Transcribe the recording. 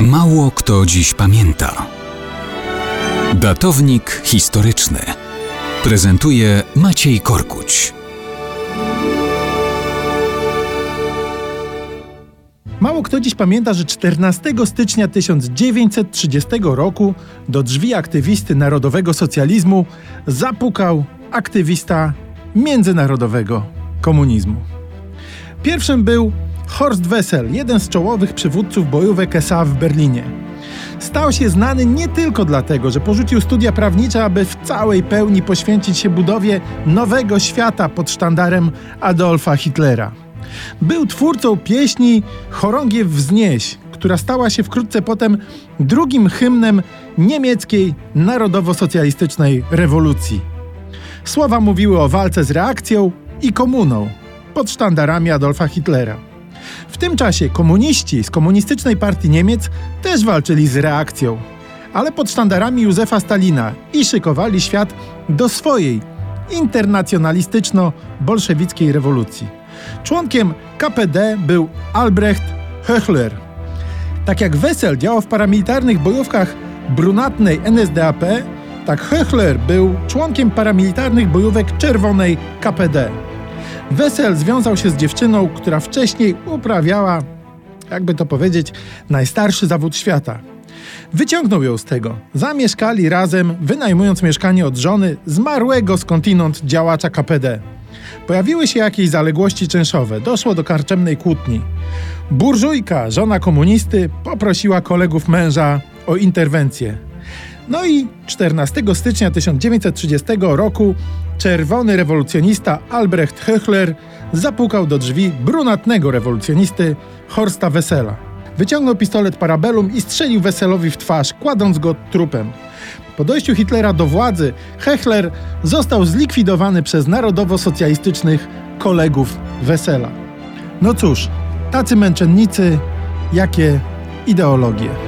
Mało kto dziś pamięta. Datownik historyczny prezentuje Maciej Korkuć. Mało kto dziś pamięta, że 14 stycznia 1930 roku do drzwi aktywisty narodowego socjalizmu zapukał aktywista międzynarodowego komunizmu. Pierwszym był Horst Wessel, jeden z czołowych przywódców bojówek SA w Berlinie. Stał się znany nie tylko dlatego, że porzucił studia prawnicze, aby w całej pełni poświęcić się budowie nowego świata pod sztandarem Adolfa Hitlera. Był twórcą pieśni Chorągiew wznieś, która stała się wkrótce potem drugim hymnem niemieckiej narodowo-socjalistycznej rewolucji. Słowa mówiły o walce z reakcją i komuną pod sztandarami Adolfa Hitlera. W tym czasie komuniści z komunistycznej partii Niemiec też walczyli z reakcją, ale pod sztandarami Józefa Stalina i szykowali świat do swojej internacjonalistyczno-bolszewickiej rewolucji. Członkiem KPD był Albrecht Höchler. Tak jak Wessel działał w paramilitarnych bojówkach brunatnej NSDAP, tak Höchler był członkiem paramilitarnych bojówek czerwonej KPD. Wessel związał się z dziewczyną, która wcześniej uprawiała, jakby to powiedzieć, najstarszy zawód świata. Wyciągnął ją z tego. Zamieszkali razem, wynajmując mieszkanie od żony zmarłego skądinąd działacza KPD. Pojawiły się jakieś zaległości czynszowe, doszło do karczemnej kłótni. Burżujka, żona komunisty, poprosiła kolegów męża o interwencję. No i 14 stycznia 1930 roku czerwony rewolucjonista Albrecht Höchler zapukał do drzwi brunatnego rewolucjonisty Horsta Wessela. Wyciągnął pistolet Parabellum i strzelił Wesselowi w twarz, kładąc go trupem. Po dojściu Hitlera do władzy, Hechler został zlikwidowany przez narodowo-socjalistycznych kolegów Wessela. No cóż, tacy męczennicy, jakie ideologie.